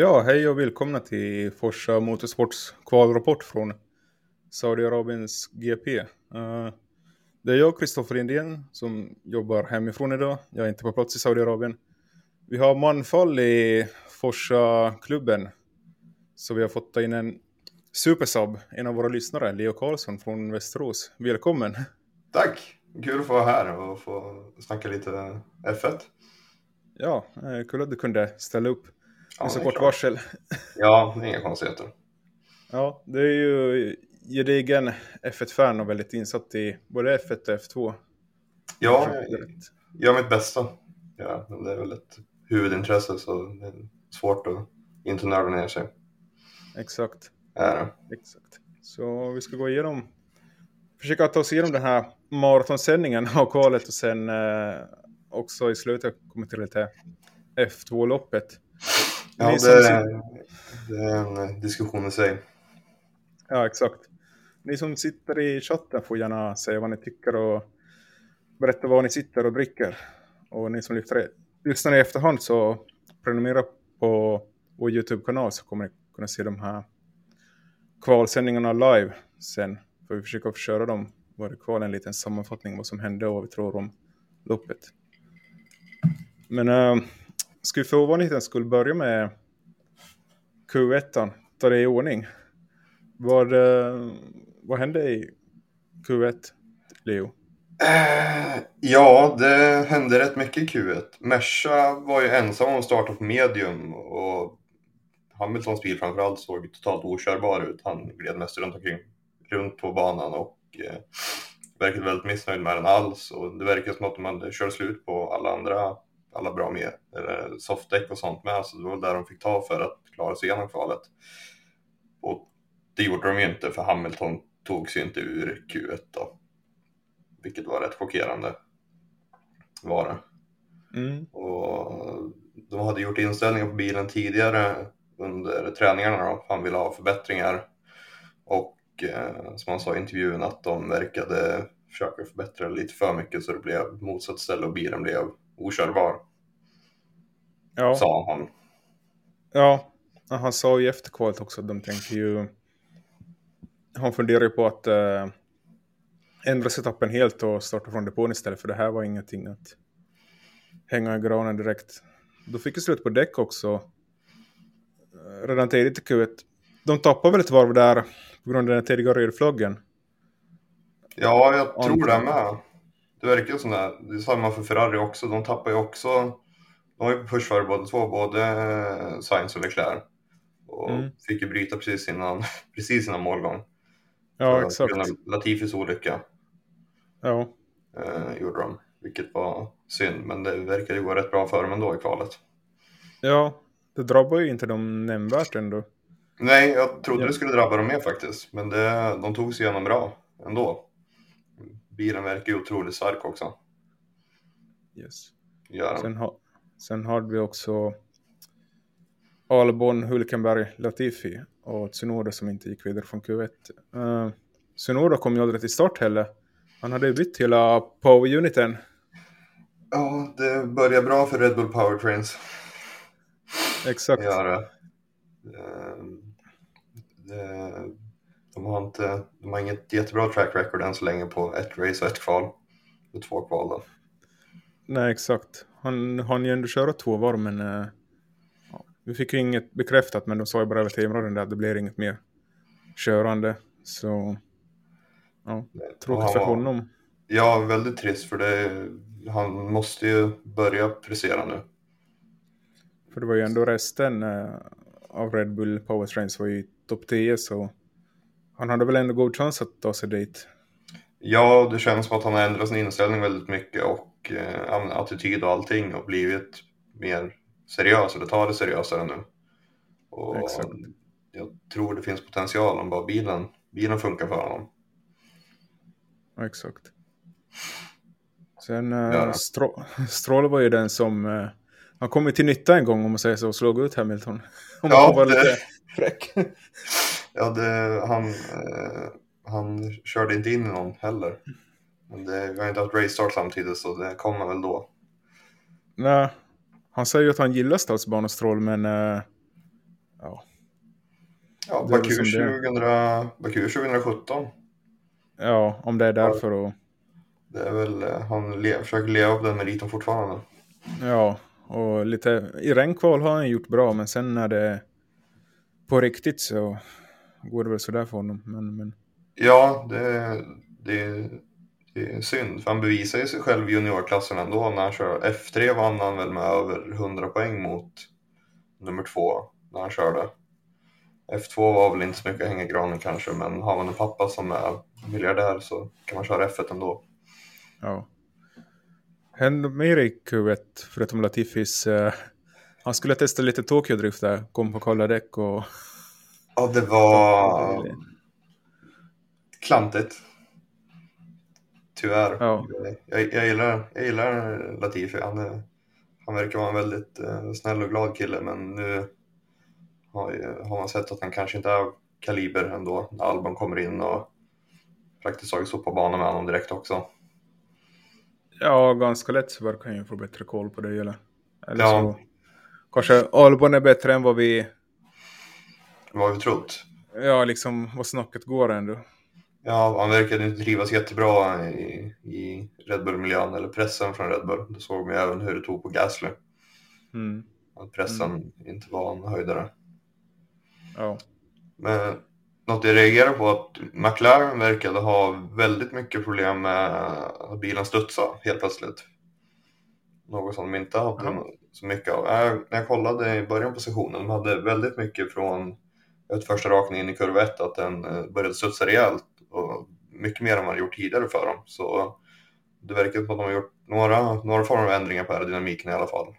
Ja, hej och välkomna till Forsa Motorsports kvalrapport från Saudiarabiens GP. Uh, det är jag, Kristoffer Indien, som jobbar hemifrån idag. Jag är inte på plats i Saudiarabien. Vi har manfall i Forsa-klubben. Så vi har fått in en supersub, en av våra lyssnare, Leo Karlsson från Västerås. Välkommen! Tack! Kul att få vara här och få snacka lite F1. Ja, eh, kul att du kunde ställa upp Ja, med så det är kort klart. varsel. Ja, det är inga konstigheter. Ja, det är ju gedigen F1-fan och väldigt insatt i både F1 och F2. Ja, jag gör mitt bästa. Ja, men det är väl ett huvudintresse så det är svårt att inte nörda ner sig. Exakt, det. exakt. Så vi ska gå igenom, försöka ta oss igenom den här maratonsändningen av kvalet och sen eh, också i slutet komma till lite F2-loppet. Ja, det, sit- det är en eh, diskussion i sig. Ja, exakt. Ni som sitter i chatten får gärna säga vad ni tycker och berätta vad ni sitter och dricker. Och ni som lyfter, lyssnar i efterhand så prenumerera på vår YouTube-kanal så kommer ni kunna se de här kvalsändningarna live sen. För vi försöker köra dem varje kval, en liten sammanfattning vad som hände och vad vi tror om loppet. Men äh, ska vi för ovanlighetens skull börja med Q1, ta det i ordning. Vad, eh, vad hände i Q1, Leo? Eh, ja, det hände rätt mycket i Q1. Merca var ju ensam om att starta på medium och Hamiltons bil framförallt såg totalt okörbar ut. Han gled mest runt omkring, runt på banan och eh, verkade väldigt missnöjd med den alls. Och det verkar som att de hade kört slut på alla andra, alla bra med, eller softdäck och sånt med. Så det var där de fick ta för att klara sig igenom kvalet. Och det gjorde de ju inte för Hamilton tog sig inte ur Q1 då. Vilket var rätt chockerande. Var det. Mm. Och de hade gjort inställningar på bilen tidigare under träningarna då. Han ville ha förbättringar. Och eh, som han sa i intervjun att de verkade försöka förbättra lite för mycket så det blev motsatt ställe och bilen blev okörbar. Ja, Sa han. ja, han sa i efterkvalet också att de tänker ju... Han funderar ju på att eh, ändra setupen helt och starta från depån istället för det här var ingenting att hänga i granen direkt. Då fick vi slut på däck också. eh, Redan tidigt i Q1. De tappade väl ett varv där på grund av den tidigare rödflaggen. Ja, jag tror det med. Det verkar som det. Det är samma för Ferrari också. De tappar ju också. De var ju på push före båda två, både Sainz och Leclerc. Och Mm. fick ju bryta precis innan, precis innan målgång. Ja, För- exakt. Latifis olycka Ja, eh, gjorde de. Vilket var synd, men det verkade ju gå rätt bra för dem ändå i kvalet. ja, det drabbar ju inte dem nämnvärt ändå. Nej, jag trodde Ja. det skulle drabba dem mer faktiskt. Men det, de tog sig igenom bra ändå. Bilen verkar ju otroligt stark också. Yes. Gör. Sen, ha, sen hade vi också Albon, Hulkenberg, Latifi och Tsunoda som inte gick vidare från Q1. Uh, Tsunoda kom ju aldrig till start heller. Han hade ju bytt hela power-uniten. Ja, det börjar bra för Red Bull Powertrains. Exakt. Gör det. Ehm, det. De har, inte, de har inget jättebra track record än så länge på ett race och ett kval. Och två kval då. Nej, exakt. Han hann ju ändå köra två varv, men ja, vi fick ju inget bekräftat, men de sa ju bara över teamradion där att det blir inget mer körande. Så ja, tråkigt för var- honom. Ja, väldigt trist för det, han måste ju börja prestera nu. För det var ju ändå resten eh, av Red Bull Powertrains var ju topp 10 så han hade väl ändå god chans att ta sig dit. Ja, det känns som att han har ändrat sin inställning väldigt mycket och eh, ja, attityd och allting och blivit mer seriös, eller tar det seriösare nu. Och Exakt. jag tror det finns potential om bara bilen, bilen funkar för honom. Ja, exakt. Sen Ja. eh, Strå- Stroll var ju den som eh, han kom till nytta en gång om man säger så och slog ut Hamilton. Om man Ja, får vara det- lite fräck. Ja, det, han, eh, han körde inte in någon heller. Men det, vi har inte haft race start samtidigt så det kommer väl då. Nej, han säger ju att han gillar stadsbanestroll men eh, ja. Ja, Baku, som det 2000, Baku 2017. ja, om det är därför och Det är väl, eh, han le, försöker leva upp den meriten fortfarande. ja, och lite i regnkval har han gjort bra, men sen när det på riktigt så går det väl sådär för honom. Men, men Ja, det, det, det är synd. För han bevisar ju sig själv i juniorklassen ändå när han kör. F3 vann han väl med över 100 poäng mot nummer två när han körde. F2 var väl inte så mycket att hänga i granen kanske, men har man en pappa som är miljardär så kan man köra F1 ändå. ja. Hände mer i Q1 förutom Latifis. Eh, han skulle testa lite Tokyo-drift där, kom på kalla däck och Ja, det var klantigt. Tyvärr. Ja. Jag, jag, gillar, jag gillar Latifi. Han, är, han verkar vara en väldigt eh, snäll och glad kille, men nu har, har man sett att han kanske inte är kaliber ändå när Alban kommer in och praktiskt taget på banan med honom direkt också. Ja, ganska lätt så verkar han ju få bättre koll på det. Eller, eller Ja. så kanske Albon är bättre än vad vi, Vad har vi trott? ja liksom vad snacket går ändå. Ja, han verkade inte trivas jättebra i, i Red Bull-miljön eller pressen från Red Bull. Det såg man ju även hur det tog på Gasly. Mm. Att pressen inte var en höjdare. Ja. Men något jag reagerar på att McLaren verkade ha väldigt mycket problem med att bilen studsade helt plötsligt. Något som de inte hade Ja. så mycket av. Jag, när jag kollade i början på sessionen, de hade väldigt mycket från ett första raken in i kurva 1 att den eh, började studsa rejält och mycket mer än man hade gjort tidigare för dem. Så det verkar som att de har gjort några, några former av ändringar på aerodynamiken i alla fall.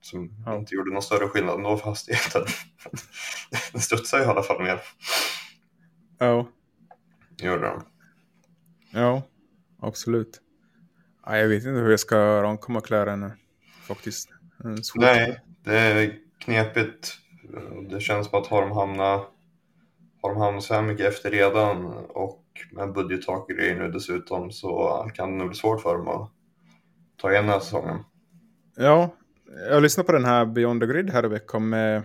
Som Ja. inte gjorde någon större skillnad ändå för hastigheten. den studsade i alla fall mer. Ja. Gjorde den. Ja, absolut. Ja, jag vet inte hur jag ska ranka McLaren faktiskt. Nej, det är knepigt. Det känns som att har de hamnat, har de hamnat så här mycket efter redan och med budgettak och grejer nu dessutom så kan det nog bli svårt för dem att ta igen den här säsongen. Ja, jag lyssnade på den här Beyond the Grid här i veckan med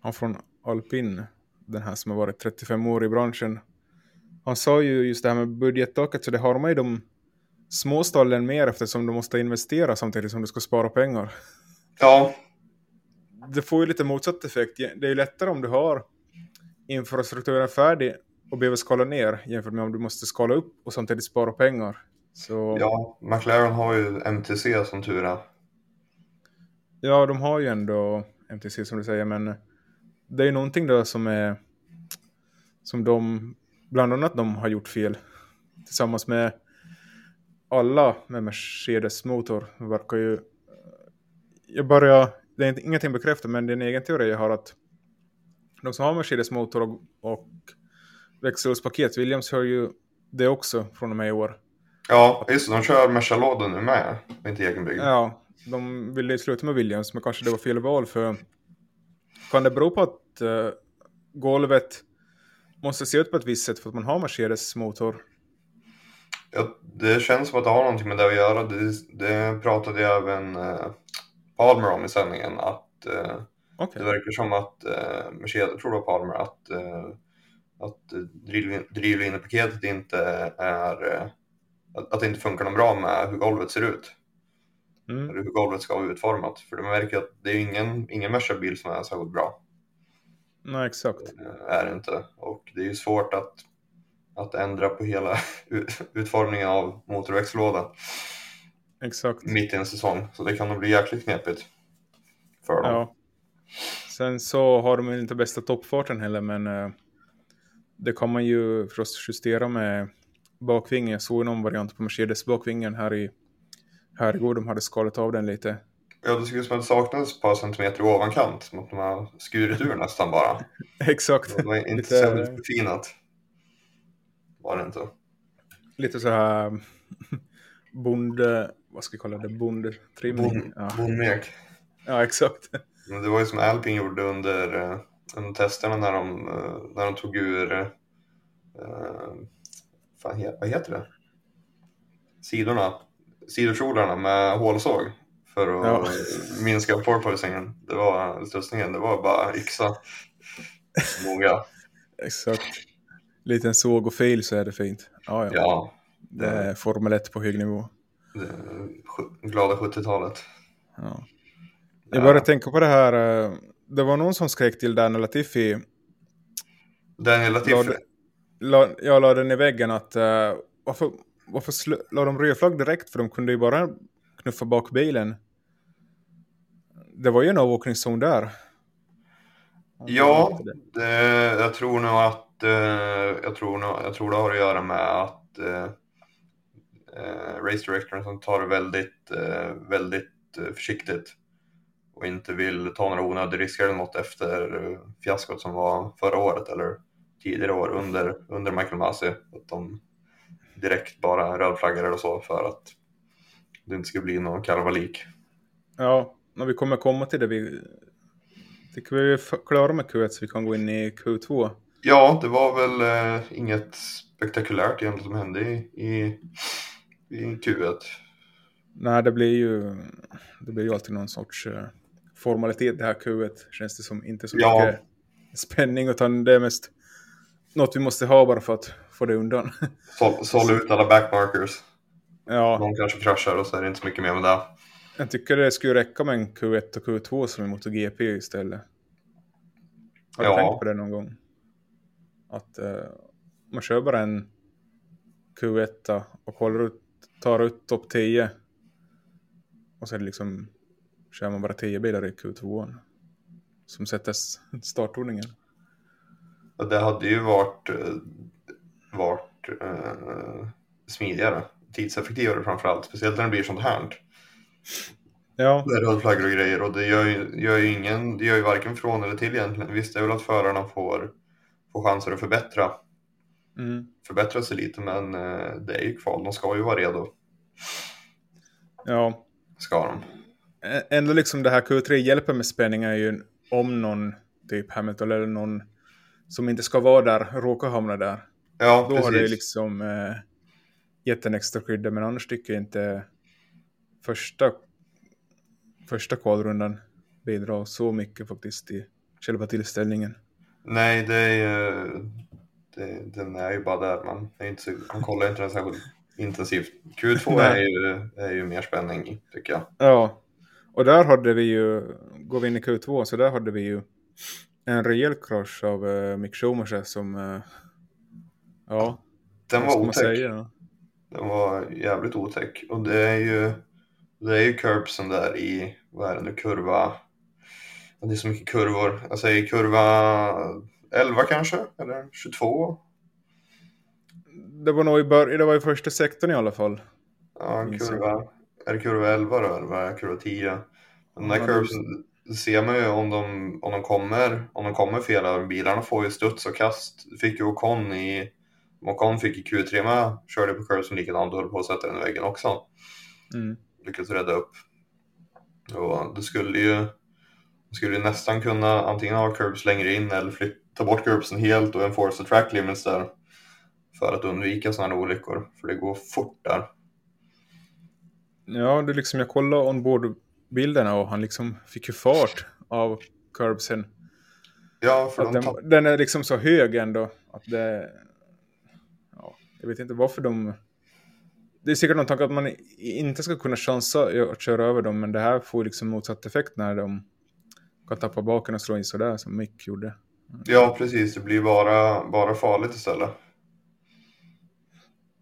han från Alpin, den här som har varit 35 år i branschen. Han sa ju just det här med budgettaket, så det har man ju de små stallen mer eftersom du måste investera samtidigt som du ska spara pengar. Ja, Det får ju lite motsatt effekt. Det är ju lättare om du har infrastrukturen färdig och behöver skala ner jämfört med om du måste skala upp och samtidigt spara pengar. Så ja, McLaren har ju MTC som tur är. Ja, de har ju ändå MTC som du säger, men det är ju någonting då som är som de, bland annat de har gjort fel. Tillsammans med alla med Mercedes motor verkar ju, jag börjar, det är inte, ingenting bekräftat, men det är en egen teori jag har att de som har Mercedes motor och, och växellådspaket, Williams har ju det också från och med i år. Ja, just det, de kör Merca-lådan nu med, inte egenbyggd. Ja, de ville sluta med Williams, men kanske det var fel val för... Kan det bero på att eh, golvet måste se ut på ett visst sätt för att man har Mercedes motor? Ja, det känns som att det har någonting med det att göra. Det, det pratade jag även eh, Palmer om i sändningen. Att eh, Okej. det verkar som att eh, Mercedes, tror det var Palmer, att, eh, att drivlin- drivlinepaketet inte är... Eh, att, att det inte funkar något bra med hur golvet ser ut. Mm. Eller hur golvet ska vara utformat. För de märker att det är ingen, ingen Merca-bil som är särskilt bra. Nej, exakt. Eh, är det inte. Och det är ju svårt att, att ändra på hela utformningen av motor och växellåda. Exakt. mitt i en säsong. Så det kan nog bli jäkligt knepigt för dem. Ja. Sen så har de inte bästa toppfarten heller, men eh, det kan man ju förstås justera med bakvingen. Jag såg någon variant på Mercedes bakvingen här i här igår. De hade skalat av den lite. Ja, det ut som att det saknades ett par centimeter ovankant. Som att de har skurit ur nästan bara. Exakt. Det var inte särskilt förfinat. Var det inte. lite så här bonde, vad ska jag kalla det, bondetrimning. Bon, Ja. Bonmek. ja, exakt. Men det var ju som Alpin gjorde under, eh, under testerna när de, eh, när de tog ur... Eh, fan, vad heter det? Sidorna. Sidokjolarna med hålsåg. för att Ja. minska porpoisingen. Det var slussningen, det var bara yxa. Många. Exakt. Liten såg och fil så är det fint. Ja, ja. Ja, Det är Formel 1 på hög nivå. Sju- glada 70-talet. Ja. Jag började tänka på det här. eh, Det var någon som skrek till Daniel Latifi. Daniel Latifi. Lade, la, jag la den i väggen att uh, varför, varför la de röd flagg direkt? För de kunde ju bara knuffa bak bilen. Det var ju en avåkningszon där. Ja, det, jag tror nog att eh, jag, tror nog, jag tror det har att göra med att eh, race directorn som tar det väldigt, eh, väldigt eh, försiktigt och inte vill ta några onödiga risker eller något efter eh, fiaskot som var förra året eller tidigare år under, under Michael Masi. Att de direkt bara rödflaggar eller så för att det inte ska bli någon kalabalik. Ja, när vi kommer komma till det. Vi tycker vi är klara med Q1 så vi kan gå in i Q2. Ja, det var väl eh, inget spektakulärt egentligen som hände i, i, i Q1. Nej, det blir ju, det blir ju alltid någon sorts eh, formalitet det här Q1. Känns det som inte så Ja. mycket spänning utan det är mest något vi måste ha bara för att få det undan. Sål, sålde ut alla backmarkers. ja, De kanske kraschar och så är det inte så mycket mer med det. jag tycker det skulle räcka med en Q1 och Q2 som i MotoGP istället. Har du Ja. tänkt på det någon gång? Att eh, man kör bara en Q1 och håller ut, tar ut topp 10. Och sen liksom kör man bara 10 bilar i Q2. Som sätter startordningen. Och det hade ju varit, eh, varit eh, smidigare. Tidseffektivare framförallt. Speciellt när det blir sånt här. Ja, Det är rödflaggor och grejer och det gör ju, gör ju ingen, det gör ju varken från eller till egentligen. Visst det är väl att förarna får, får chanser att förbättra, mm. förbättra sig lite men eh, det är ju kval. De ska ju vara redo. ja. Ska de. Ändå liksom det här Q3 hjälper med spänning är ju om någon typ Hamilton eller någon som inte ska vara där råkar hamna där. Ja, Då precis. har det liksom eh, gett en extra skydda men annars tycker jag inte första, första kvalrundan bidrar så mycket faktiskt i själva tillställningen. Nej, det är ju, det, den är ju bara där. Man, är inte så, man kollar inte den särskilt intensivt. Q2 är ju, är ju mer spänning i, tycker jag. Ja, och där hade vi ju, går vi in i Q2, så där hade vi ju en rejäl krasch av eh, Mick Schumacher som, eh, ja, Den var otäck. säga? Den var jävligt otäck. Och det är ju, det är ju curbsen där i, vad är det nu, kurva... Det är så mycket kurvor. Jag säger kurva 11 kanske, eller 22. Det var nog i, bör- det var i första sektorn i alla fall. Ja, kurva, är det kurva 11 då, eller vad är kurva 10? De där Ja, curbsen ser man ju om de, om de kommer, om de kommer fel. Bilarna får ju studs och kast. Fick ju Ocon i, Ocon fick i Q3 med, körde på curbsen likadant och höll på att sätta den i väggen också. Mm. lyckats rädda upp. Och det skulle ju, det skulle ju nästan kunna antingen ha curbs längre in eller flytta, ta bort curbsen helt och enforce track limits där. För att undvika sådana olyckor, för det går fort där. Ja, det liksom, jag kollade ombordbilderna och han liksom fick ju fart av curbsen. Ja, för de den, den är liksom så hög ändå. Att det, ja, jag vet inte varför de... Det är säkert någon tanke att man inte ska kunna chansa att köra över dem, men det här får liksom motsatt effekt när de kan tappa baken och slå in sådär som Mick gjorde. Ja, precis. Det blir bara, bara farligt istället.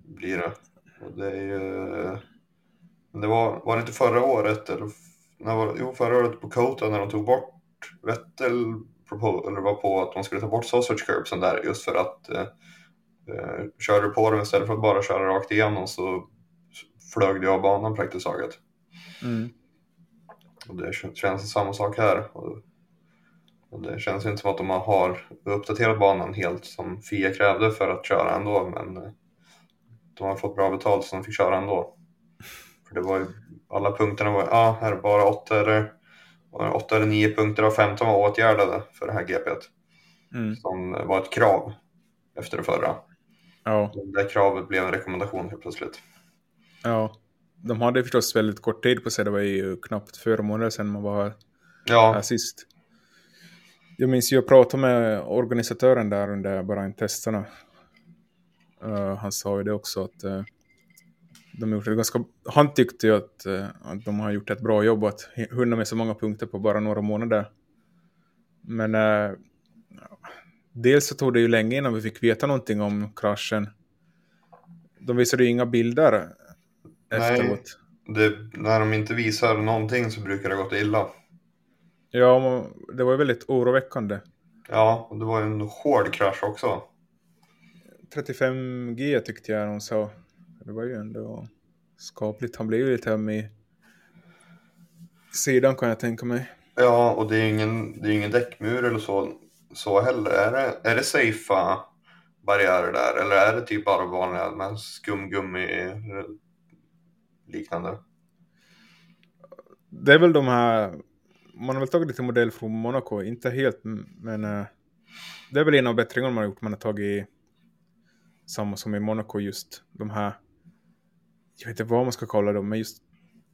Blir det. Och det är ju... Men det var, var det inte förra året? Eller, när var? Jo, förra året på Kota när de tog bort Vettel eller var på att de skulle ta bort sausage curbsen där just för att eh, eh, körde du på dem istället för att bara köra rakt igenom så flög det av banan praktiskt taget. Mm. Och det kän- känns samma sak här. Och, och det känns inte som att de har uppdaterat banan helt som FIA krävde för att köra ändå. Men eh, de har fått bra betalt så de fick köra ändå. För det var ju, alla punkterna var, ja ah, här är bara åtta eller, åtta eller nio punkter av 15 var åtgärdade för det här GPet. Mm. Som var ett krav efter det förra. Ja, Det där kravet blev en rekommendation helt plötsligt. ja. de hade förstås väldigt kort tid på sig. Det var ju knappt fyra månader sedan man var Ja, här sist. Jag minns jag pratade med organisatören där under bara en testerna. Eh, han sa ju det också att uh, de gjort det ganska... Han tyckte ju att, uh, att de har gjort ett bra jobb att hinna med så många punkter på bara några månader. Men dels så tog det ju länge innan vi fick veta någonting om kraschen. De visade ju inga bilder Nej. efteråt. det, när de inte visar någonting så brukar det gått illa. Ja, det var ju väldigt oroväckande. Ja, och det var ju en hård krasch också. 35G tyckte jag hon sa. Det var ju ändå skapligt. Han blev ju lite öm i sidan kan jag tänka mig. Ja, och det är ju ingen, det är ingen däckmur eller så, så heller. Är det, är det safea barriärer där eller är det typ bara vanliga med skumgummi liknande? Det är väl de här, man har väl tagit lite modell från Monaco, inte helt men uh, det är väl en av bättringarna man har gjort. Man har tagit samma som i Monaco just de här, jag vet inte vad man ska kalla dem, men just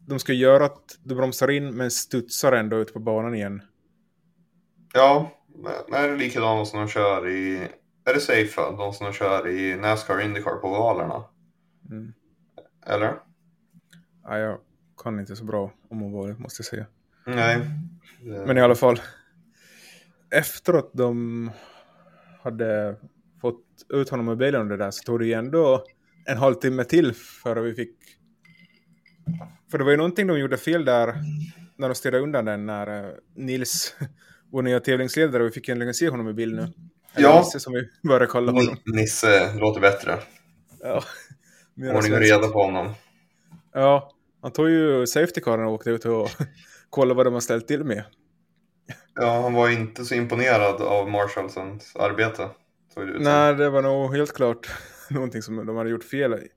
de ska göra att du bromsar in men studsar ändå ut på banan igen. Ja, men är det likadant som de kör i, är det safe de som de kör i Nascar Indycar på ovalerna? Mm. Eller? Ja, jag kan inte så bra om ovalet måste jag säga. Nej. Men i alla fall, efteråt de hade fått ut honom ur bilen och det där så tog det ju ändå en halvtimme till före vi fick... För det var ju någonting de gjorde fel där när de styrde undan den när uh, Nils, vår nya tävlingsledare, vi fick äntligen se honom i bild nu. Eller Ja. Nisse som vi började kalla honom. Nisse låter bättre. Ja, Ordning och reda på honom. Ja, han tog ju safety-caren och åkte ut och kollade vad de har ställt till med. Ja, han var inte så imponerad av Marshallsens arbete. Såg det ut. Nej, det var nog helt klart någonting som de hade gjort fel i.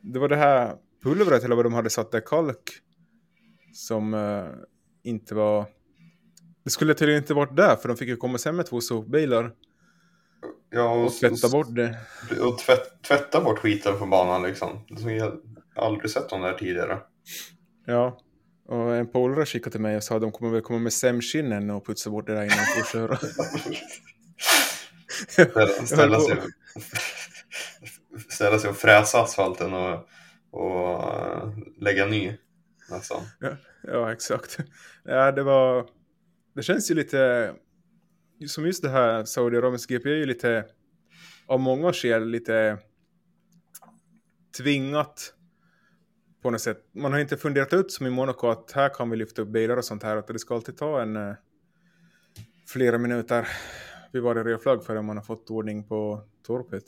Det var det här pulvret eller vad de hade satt där kalk som eh, inte var... Det skulle tydligen inte varit där för de fick ju komma sen med två sopbilar Ja, och, och tvätta bort det. och tvätt, tvätta bort skiten från banan liksom. Det såg jag jag har aldrig sett dem där tidigare. Ja. Och en polare skickade till mig och sa att de kommer väl komma med sämskinnen och putsa bort det där innan de får köra. Ställa, sig, ställa sig och fräsa asfalten och, och eh, lägga ny nästan. Ja, exakt. Ja, det var... Det känns ju lite... Som just det här Saudiarabiens GP är ju lite... Av många skäl lite... Tvingat. På något sätt. Man har inte funderat ut som i Monaco att här kan vi lyfta upp bilar och sånt här. Att det ska alltid ta en... eh, Flera minuter vid varje rödflagg förrän man har fått ordning på torpet.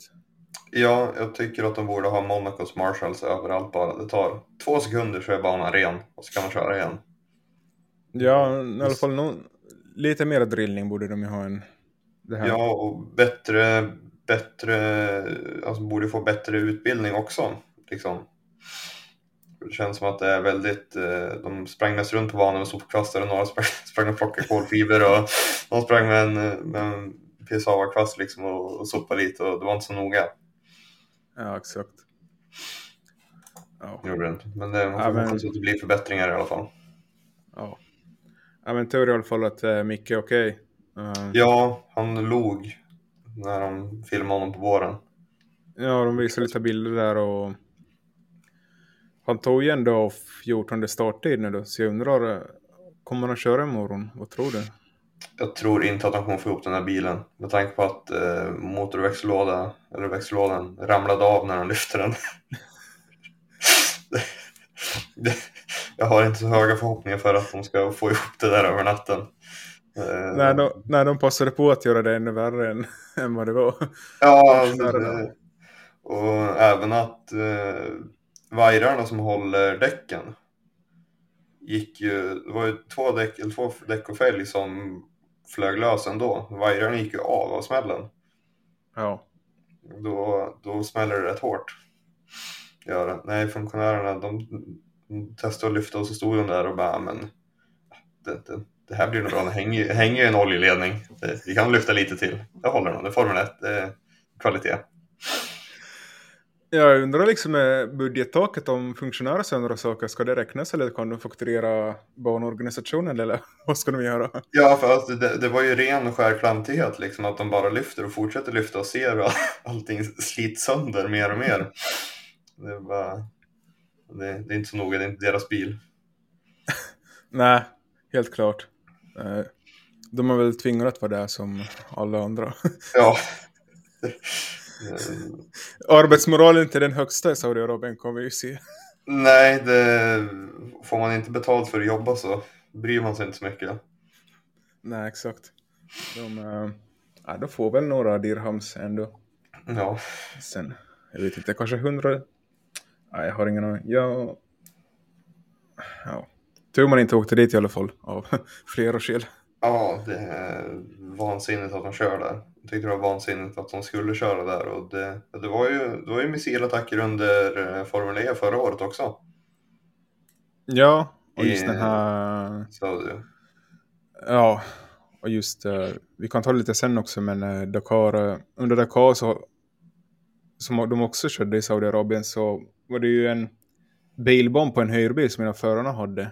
Ja, jag tycker att de borde ha Monacos Marshalls överallt bara. Det tar två sekunder så är banan ren och så kan man köra igen. Ja, i alla fall någon, lite mer drillning borde de ju ha än det här. Ja, och bättre, bättre, alltså borde få bättre utbildning också. Liksom. Det känns som att det är väldigt, eh, de sprang mest runt på banan med sopkvastar och några sprang, sprang och plockade kolfiber och någon sprang med en, med en piassava-kvast liksom och, och sopade lite och det var inte så noga. Ja, exakt. Ja. Gjorde det inte. Men det, man får Ja, men- hoppas att det blir förbättringar i alla fall. Ja. Ja, men tur i alla fall att uh, Micke är okej. Eh, Ja, han log när de filmade honom på våren. ja, de visar lite bilder där och han tog ju ändå 14 starttid nu då, så jag undrar, eh, kommer han köra imorgon? Vad tror du? Jag tror inte att han kommer få ihop den här bilen med tanke på att eh, motorväxellåda, eller växellådan ramlade av när han lyfte den. Jag har inte så höga förhoppningar för att de ska få ihop det där över natten. Eh, Nej, de, de passade på att göra det ännu värre än, än vad det var. Ja, det, och även att eh, vajrarna som håller däcken gick ju, det var ju två däck, eller två däck och fälg som flög lös ändå. Vajrarna gick ju av av smällen. Ja, Då, då smäller det rätt hårt. Gör det. Nej, funktionärerna de, de testade att lyfta och så stod de där och bara, men det, det, det här blir nog bra. Det hänger, ju- hänger en oljeledning. Vi kan lyfta lite till. Det håller nog. Det är Formel 1. Det är kvalitet. Jag undrar liksom med budgettaket om funktionärer och andra saker, ska det räknas eller kan de fakturera banorganisationen eller vad ska de göra? Ja, för att det, det var ju ren och skär klantighet liksom att de bara lyfter och fortsätter lyfta och ser hur allting slits sönder mer och mer. Det, var, det, det är inte så noga, det är inte deras bil. Nej, helt klart. Eh, De är väl tvingade att vara där som alla andra. Ja. Arbetsmoralen är inte den högsta i Saudiarabien kan vi ju se. Nej, det, får man inte betalt för att jobba så bryr man sig inte så mycket. Nej, exakt. De, äh, de får väl några dirhams ändå. Ja, Sen, jag vet inte, kanske hundra? Nej, jag har ingen aning. Ja, ja. Tur man inte åkte dit i alla fall, av flera skäl. ja det är vansinnigt att de kör där. Tyckte det var vansinnigt att de skulle köra där och det, det var ju, det var ju missilattacker under eh, Formel E förra året också. Ja, och just I- den här... Så det, Ja, och just, eh, vi kan ta det lite sen också, men eh, Dakar, under Dakar så, som de också körde i Saudiarabien så var det ju en bilbomb på en hyrbil som av förarna hade.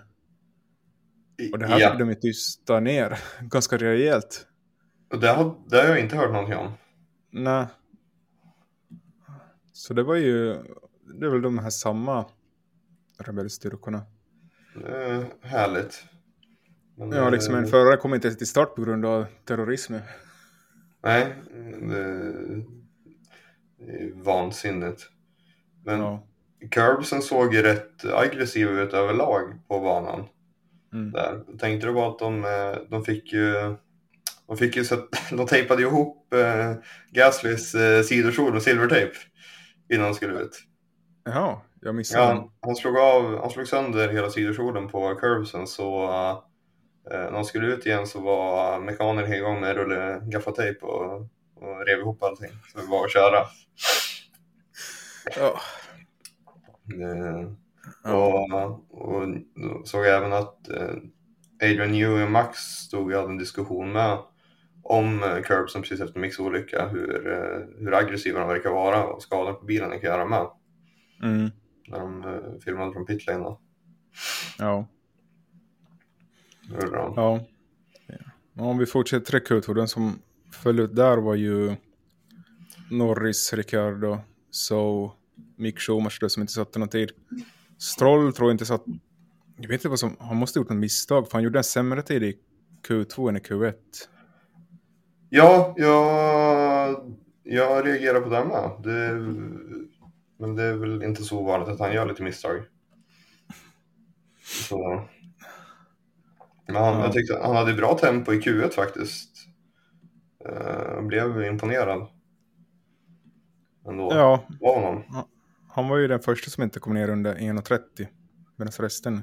Och det här ja, fick de ju tysta ner ganska rejält. Och det har, det har jag inte hört någonting om. Nej. Så det var ju, det är väl de här samma rebellstyrkorna. Är härligt. Men, Ja, liksom en eh, förare kom inte till start på grund av terrorism. Nej, det, det är vansinnigt. Men Ja. Curbsen såg ju rätt aggressiva ut överlag på banan. Mm. Där. Tänkte du på att de, eh, de fick ju de fick ju så de tejpade ihop eh, Gaslys eh, sidokjol med silvertejp innan de skulle ut. Jaha, jag missade Ja, han, han, slog av, han slog sönder hela sidokjolen på Curbsen så eh, när de skulle ut igen så var mekanikern igång med rulle gaffatejp och, och rev ihop allting. Så det var att köra. Ja. Ja. Och, och såg jag även att eh, Adrian Newey och Max stod och hade en diskussion med om Curbsen precis efter Micks olycka, hur, eh, hur aggressiva de verkar vara och skador på bilen de kan göra med. Mm. När de eh, filmade från pitlane då. Ja. Hur de, Ja. Ja, Om vi fortsätter Q2, den som föll ut där var ju Norris, Ricciardo, så Mick Schumacher som inte satte någon tid. Stroll tror jag inte satt... Jag vet inte vad som... Han måste ha gjort något misstag, för han gjorde en sämre tid i Q2 än i Q1. Ja, jag, jag reagerar på det med. Det, men det är väl inte så vanligt att han gör lite misstag. Så. Men han, Ja. jag tyckte han hade bra tempo i Q1 faktiskt. Jag blev imponerad. Ändå. Ja, Av honom. han var ju den första som inte kom ner under 1.30. Medan resten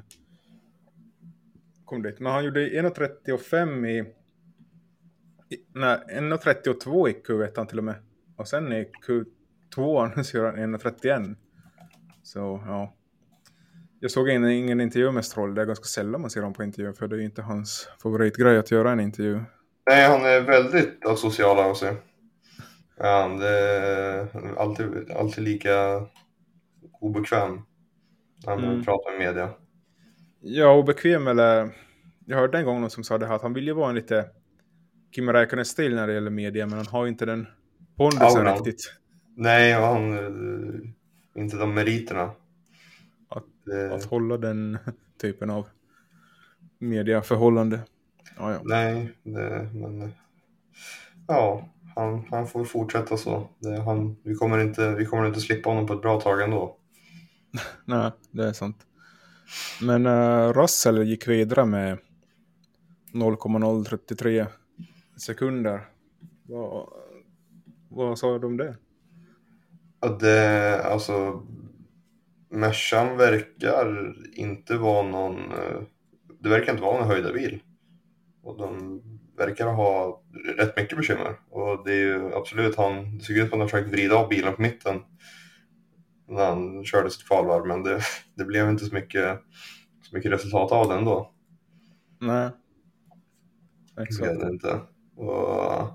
kom dit. Men han gjorde 1.35 i... i nej, 1.32 i Q1 till och med. Och sen i Q2 så gör han 1.31. Så ja. Jag såg ingen, ingen intervju med Stroll. Det är ganska sällan man ser honom på intervju. För det är ju inte hans favoritgrej att göra en intervju. Nej, han är väldigt asocial av sig. Han är alltid, alltid lika obekväm när han Mm. pratar med media. Ja, obekväm eller... Jag hörde en gång någon som sa det här att han vill ju vara en lite Kim Räikkönen-stil när det gäller media, men han har ju inte den pondusen riktigt. Nej, och han... eh, Inte de meriterna. Att- Det, Att hålla den typen av mediaförhållande. Ja, ja. nej, det, men... eh, Ja, han, han får fortsätta så. Det, han, vi, kommer inte, vi kommer inte slippa honom på ett bra tag ändå. Nej, det är sant. Men uh, Russell gick vidare med 0,033 sekunder. Vad, vad sa de om det? Att det, alltså... Mercan verkar inte vara någon... eh, Det verkar inte vara någon höjdarbil. Och de verkar ha rätt mycket bekymmer. Och det är ju absolut han... Det såg ut som att han försökte vrida av bilen på mitten. När han körde sitt kvalvarv. Men det, det blev inte så mycket, så mycket resultat av det ändå. Nej. Exakt. det inte. Och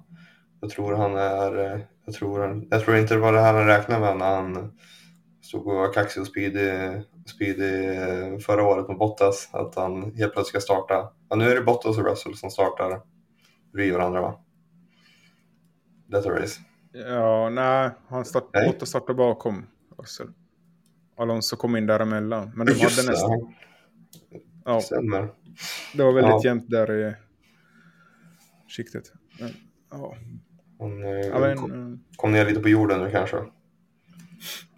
jag tror han är... Jag tror, han, jag tror inte det var det här han räknade med när han, stod och var kaxig och speedy eh, förra året med Bottas. Att han helt plötsligt ska starta. Ja, nu är det Bottas och Russell som startar bredvid varandra va? Detta race. Ja, nej, han start, Nej. Otto startade bakom Russell. Alonso kom in däremellan. Men de Just hade nästan... Ja, stämmer. det var väldigt Ja. jämnt där i skiktet. Men, ja, Hon eh, ja, men, kom, eh, kom ner lite på jorden nu kanske.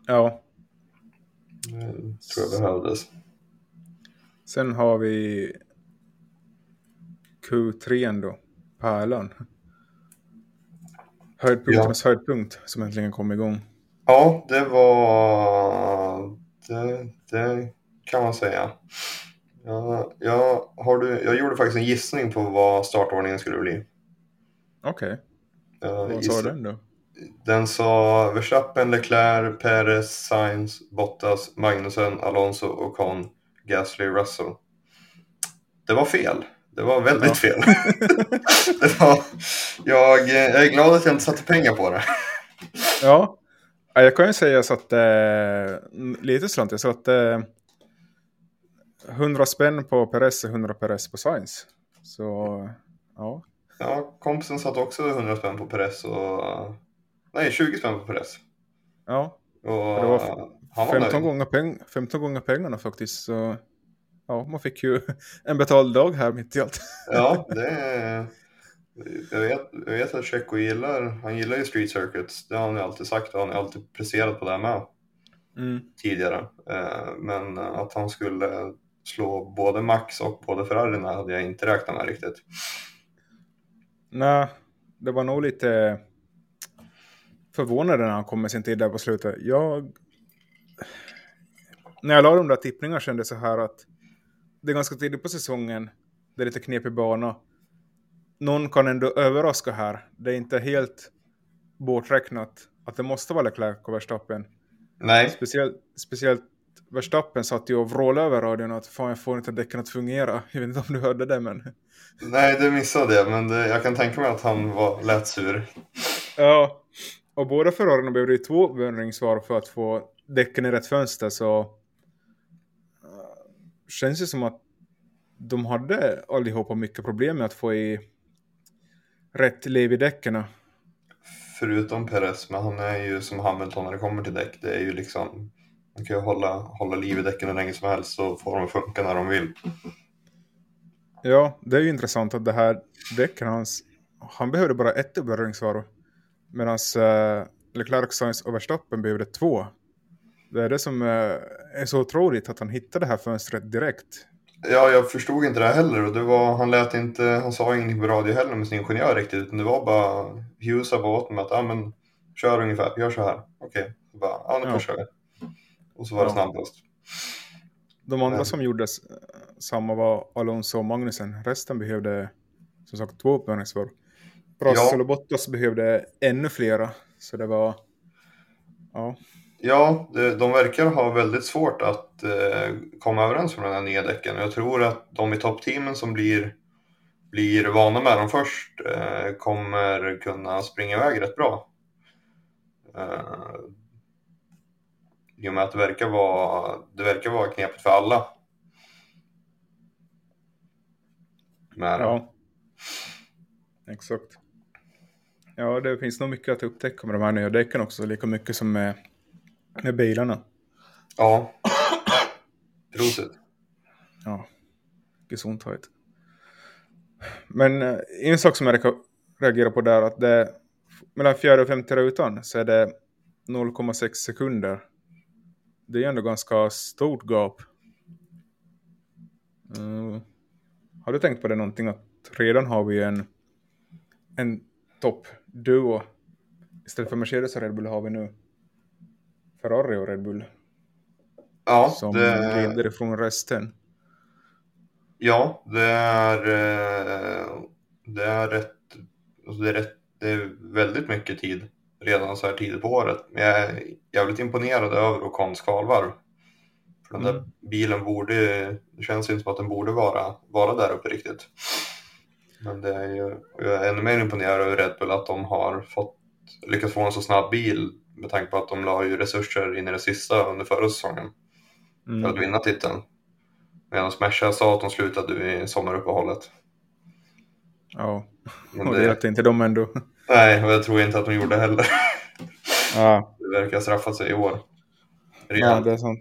ja. Eh, tror jag behövdes. Sen har vi Q3 ändå. Pärlan. Höjdpunkternas höjdpunkt som äntligen kom igång. Ja, det var... Det, det kan man säga. Ja, jag, har du, jag gjorde faktiskt en gissning på vad startordningen skulle bli. Okej, Jag vad sa den då? Den sa Verstappen, Leclerc, Perez, Sainz, Bottas, Magnussen, Alonso, Ocon, Gasly, Russell. Det var fel. Det var väldigt Ja. fel. det var, jag, jag är glad att jag inte satte pengar på det. Ja, Ja, jag kan ju säga så att eh, lite slant, jag sa att eh, 100 spänn på Perez och 100 Perez på Sainz. Så ja, Ja, kompisen satte också 100 spänn på Perez och... Nej, 20 spänn på Perez. ja Och det var han var 15 nöjd. gånger, peng 15 gånger pengarna faktiskt. Så ja, man fick ju en betald dag här mitt i allt. Ja, det är... Jag vet, jag vet att Checo gillar, han gillar ju street circuits. Det har han ju alltid sagt och han har alltid presterat på det här med Mm. tidigare. Eh, Men att han skulle slå både Max och både Ferrari hade jag inte räknat med riktigt. Nej, det var nog lite förvånande när han kom med sin tid där på slutet. Jag... När jag la de där tippningarna kände så här att det är ganska tidigt på säsongen. Det är lite knepig bana. Någon kan ändå överraska här. Det är inte helt borträknat att det måste vara Leclerc och Verstappen. Nej, Speciellt, speciellt Verstappen satt ju och vrålade över radion att fan jag får inte däcken att fungera. Jag vet inte om du hörde det men... nej det missade jag, men det, jag kan tänka mig att han var lätt sur. Ja, och båda Ferrarierna behövde ju två värmningssvar för att få däcken i rätt fönster så känns det som att de hade allihopa mycket problem med att få i rätt liv i däcken. Förutom Perez, men han är ju som Hamilton när det kommer till däck. Det är ju liksom, man kan ju hålla, hålla liv i däcken hur länge som helst så får de funka när de vill. Ja, det är ju intressant att det här däcken hans, han behövde bara ett värmningssvar medan uh, Leclerc, Sainz och Verstappen behövde två. Det är det som uh, är så otroligt att han hittade det här fönstret direkt. Ja, jag förstod inte det heller och det var, han lät inte, han sa ingenting på radio heller med sin ingenjör riktigt utan det var bara, Hughes sa bara åt mig att, ja men kör ungefär, gör så här. Okej, Så bara, ja nu Ja. pushar vi. Och så var det snabbast. De andra som gjorde samma var Alonso och Magnussen. Resten behövde som sagt två uppvärmningssvar. Russell Ja. och Bottas behövde ännu flera. Så det var... Ja, Ja, de verkar ha väldigt svårt att eh, komma överens med den här nya däcken. Jag tror att de i toppteamen som blir, blir vana med dem först eh, kommer kunna springa iväg rätt bra. I och med att det verkar vara, det verkar vara knepigt för alla. Dem. ja. Exakt. Ja, det finns nog mycket att upptäcka med de här nya däcken också. Lika mycket som med, med bilarna. ja. Prosit. Ja, gesundheit. Men eh, en sak som jag reagerar på där att det mellan fjärde och femte rutan så är det 0,6 sekunder. Det är ändå ganska stort gap. Mm. har du tänkt på det någonting att redan har vi en, en toppduo. Istället för Mercedes och Red Bull har vi nu Ferrari och Red Bull Ja, som det, leder ifrån resten. Ja, det är, eh, det är rätt, alltså det är rätt, det är väldigt mycket tid redan så här tidigt på året. Men jag är jävligt imponerad över Ocons kvalvarv. För den där Mm. bilen borde, det känns inte som att den borde vara, vara där uppe riktigt. Men det är ju, jag är ännu mer imponerad över Red Bull att de har fått, lyckats få en så snabb bil Med tanke på att de la ju resurser in i det sista under förra säsongen för att Mm. vinna titeln. Medan Merca sa att de slutade i sommaruppehållet. Ja, och det det, hjälpte inte dem ändå. Nej, och jag tror inte att de gjorde heller. Ja, Det verkar ha straffat sig i år. ja det är sant.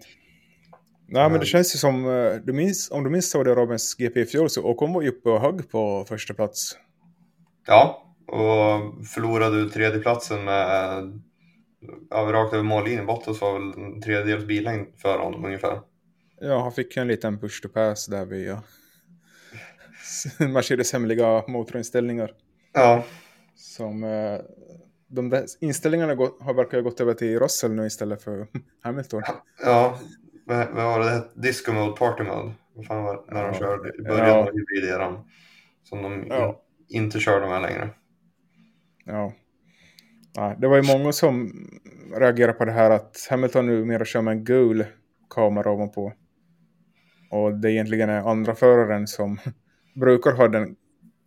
Nej, men Men- det känns ju som, eh, du minns, om du minns Saudiarabiens GP i fjol så Ocon var ju uppe och högg på första plats. Ja, och förlorade du tredjeplatsen med ja, rakt över mållinjen. Bottas var väl en tredjedels billängd för honom ungefär. Ja, han fick en liten push to pass där via Mercedes hemliga motorinställningar. Ja, Som, eh, de där inställningarna har verkar ha gått över till Russell nu istället för Hamilton. ja. Vad var det? Disco mode, party mode. Vad fan var det? När de Ja. körde i början Ja. av hybrideran. Som de Ja. in, inte körde med längre. Ja. ja. Det var ju många som reagerade på det här att Hamilton numera kör med en gul kamera ovanpå. Och det egentligen är andra föraren som brukar ha den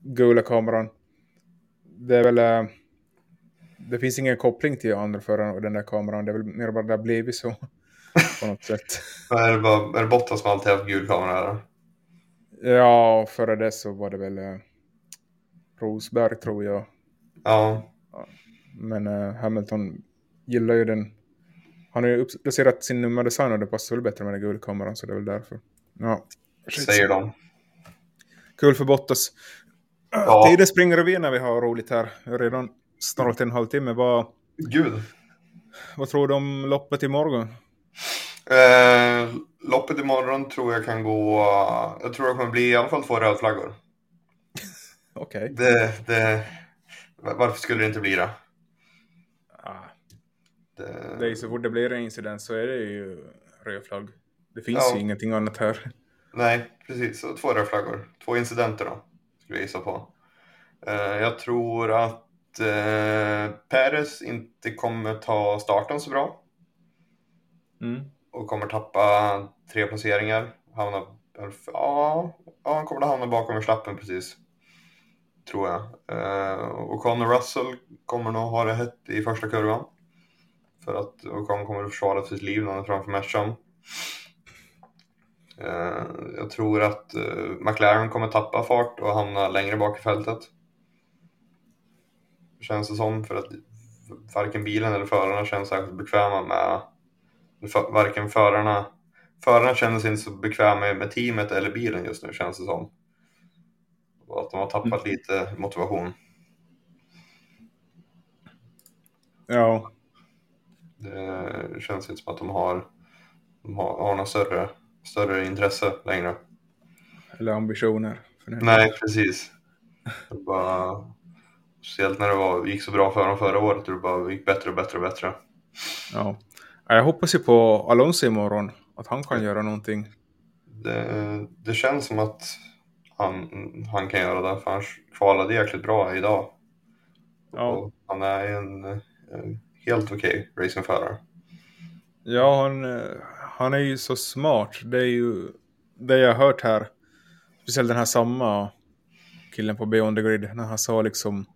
gula kameran. Det är väl... eh, Det finns ingen koppling till andra föraren och den där kameran. Det är väl mer bara det har blivit så. På något sätt. Är det, bara, är det Bottas som alltid haft gul kamera? Eller? Ja, före det så var det väl eh, Rosberg tror jag. Ja, Men eh, Hamilton gillar ju den. Han har ju uppdaterat sin nummerdesign och det passar väl bättre med den gula kameran så det är väl därför. Ja, säger de. Kul för Bottas. Ja. Tiden springer iväg när vi har roligt här. Jag har redan snart en halvtimme. Vad, Gud. vad tror du om loppet imorgon? Eh, loppet imorgon tror jag kan gå... Jag tror det kommer bli i alla fall två rödflaggor. Okej. Det, det, varför skulle det inte bli det? Ah, det det är så fort det blir en incident så är det ju röd flagg. Det finns Ja. ju ingenting annat här. Nej, precis. Så två rödflaggor. Två incidenter då, skulle jag gissa på. Eh, jag tror att eh, Perez inte kommer ta starten så bra Mm. och kommer tappa tre placeringar. Hamna, ja, ja, han kommer att hamna bakom Verstappen precis. Tror jag. Eh, och Conor Russell kommer nog ha det hett i första kurvan. För att Ocon kommer att försvara sitt liv när han är framför Mercan. Eh, jag tror att eh, McLaren kommer tappa fart och hamna längre bak i fältet. Känns det som, för att varken bilen eller förarna känns särskilt bekväma med... Varken förarna... Förarna känner sig inte så bekväma med, teamet eller bilen just nu, känns det som. Och att de har tappat lite motivation. Ja, Det känns inte som att de har, de har, har något större, större intresse längre. eller ambitioner. Nej, precis. Det bara, speciellt när det var, gick så bra för dem förra året och det bara gick bättre och bättre och bättre. Ja. Ja, Jag hoppas ju på Alonso imorgon. Att han kan göra någonting. Det, det känns som att han, han kan göra det, för han kvalade jäkligt bra idag. Ja. Och han är en, en helt okej racingförare. Ja, han, eh, han är ju så smart. Det är ju det jag har hört här. Speciellt den här samma killen på Beyond the Grid. När han sa liksom...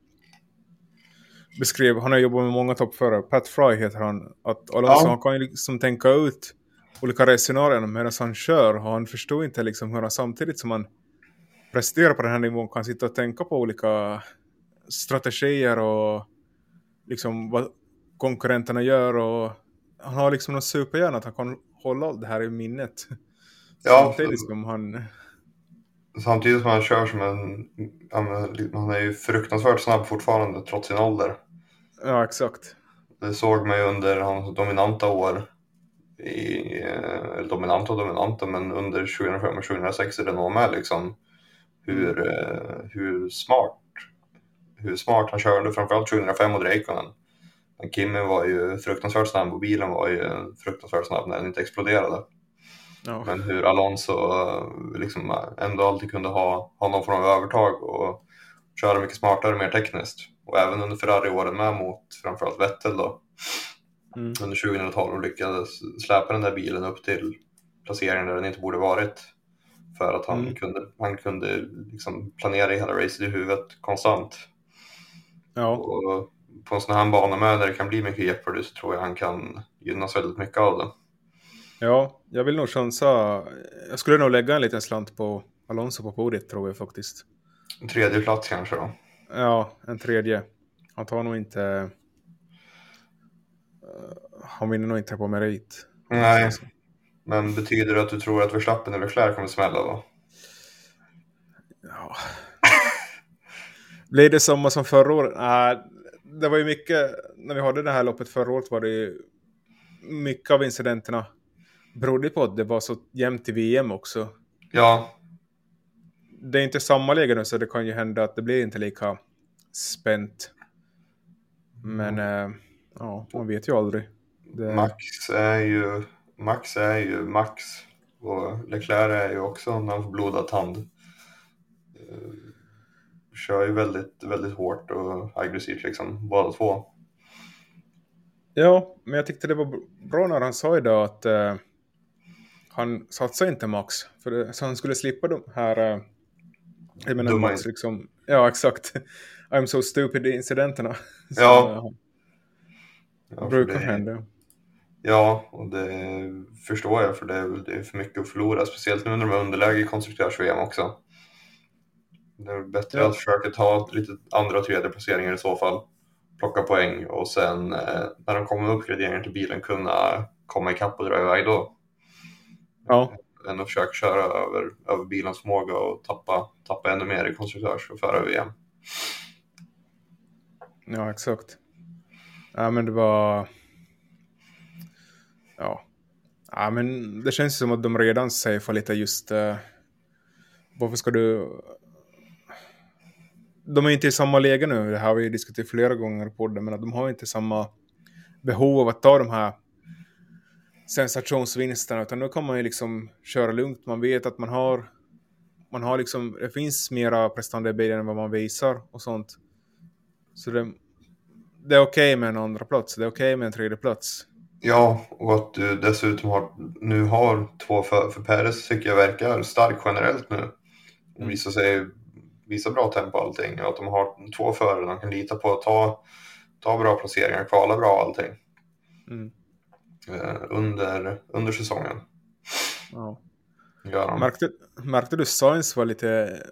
Beskrev, han har jobbat med många toppförare. Pat Fry heter han. Att Alonso Ja. han kan ju liksom tänka ut olika resescenarion medan han kör. Och han förstår inte liksom hur han samtidigt som han presterar på den här nivån kan sitta och tänka på olika strategier och liksom vad konkurrenterna gör och han har liksom någon superhjärna att han kan hålla det här i minnet. Ja, Samtidigt som han... Samtidigt som han kör som en... men, Han är ju fruktansvärt snabb fortfarande trots sin ålder. Ja, exakt. Det såg man ju under hans dominanta år. I, eh, eller dominanta och dominanta, men under 2005 och 2006 är det nog med liksom. Hur, eh, hur smart hur smart han körde, framförallt 2005 mot Räikkönen. Kimi var ju fruktansvärt snabb och bilen var ju fruktansvärt snabb när den inte exploderade. Ja. Men hur Alonso eh, liksom ändå alltid kunde ha, ha någon form av övertag och köra mycket smartare, mer tekniskt. Och även under Ferrari-åren med mot framförallt Vettel då. Mm. Under 2012 lyckades släpa den där bilen upp till placeringen där den inte borde varit. För att han Mm. kunde, han kunde liksom planera hela racet i huvudet konstant. Ja. Och på en sån här bana med där det kan bli mycket Jeopardy så tror jag han kan gynnas väldigt mycket av det. Ja, jag vill nog chansa. Jag skulle nog lägga en liten slant på Alonso på podiet tror jag faktiskt. En tredje plats kanske då? Ja, en tredje. Han tar nog inte... Uh, han vinner nog inte på merit. Nej, men betyder det att du tror att Verstappen eller Leclerc kommer smälla då? Ja. Blir det samma som förra året? Nej, det var ju mycket, när vi hade det här loppet förra året var det ju mycket av incidenterna berodde på att det var så jämnt i VM också. Ja. Det är inte samma läge nu så det kan ju hända att det blir inte lika spänt. Men mm. äh, ja, man vet ju aldrig. Det... Max är ju Max är ju Max och Leclerc är ju också när han får blodad tand. Kör ju väldigt, väldigt hårt och aggressivt liksom, båda två. Ja, men jag tyckte det var bra när han sa idag att uh, han satsade inte Max. För det, så han skulle slippa de här... Uh, jag menar Dumma Max liksom... Ja, exakt. I'm so stupid incidenterna. Ja. ja brukar det... hända. Ja, och det förstår jag för det är, det är för mycket att förlora. Speciellt nu när de är underläge i konstruktörs-VM också. Det är bättre ja. att försöka ta lite andra och tredje placeringar i så fall. Plocka poäng och sen eh, när de kommer med uppgraderingar till bilen kunna komma ikapp och dra iväg då. Ja. Än att försöka köra över, över bilens förmåga och tappa, tappa ännu mer i konstruktörs och föra VM. Ja, exakt. Ja, men det var ja. ja, men det känns som att de redan safear lite just uh, varför ska du de är inte i samma läge nu, det här har vi diskuterat flera gånger på det, men de har inte samma behov av att ta de här sensationsvinsterna, utan nu kan man ju liksom köra lugnt, man vet att man har man har liksom, det finns mera prestanda i bilen än vad man visar och sånt. Så det, det är okej okay med en andra plats, det är okej okay med en tredje plats. Ja, och att du dessutom har, nu har två för, för Peres tycker jag verkar stark generellt nu. Och visar sig visa bra tempo och allting. Och att de har två förare de kan lita på att ta, ta bra placeringar, kvala bra och allting. Mm. Eh, under, under säsongen. Ja. Märkte, märkte du Sainz var lite,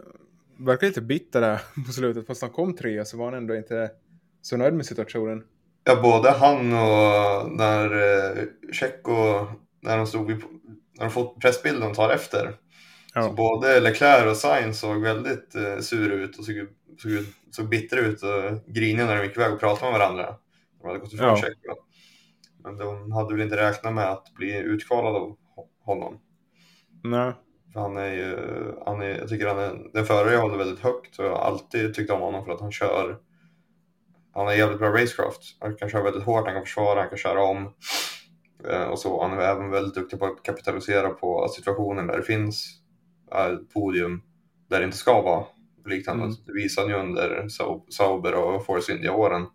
verkar lite bitter där på slutet. Fast han kom tre så var han ändå inte så nöjd med situationen. Ja, både han och när eh, Tjecko, när de stod vid, när de fått pressbilden tar efter. Ja. Så både Leclerc och Sainz såg väldigt eh, sur ut och såg, såg, såg bitter ut och griniga när de gick iväg och pratade med varandra. De hade gått ifrån ja. Tjecko. Men de hade väl inte räknat med att bli utkvalade av honom. Nej. För han är ju, han är, jag tycker han är den förare jag håller väldigt högt och jag har alltid tyckt om honom för att han kör han har jävligt bra racecraft. Han kan köra väldigt hårt, han kan försvara, han kan köra om. Eh, och så. Han är även väldigt duktig på att kapitalisera på situationen där det finns podium där det inte ska vara. Liknande. Mm. Det visade han ju under Sauber och Force India-åren.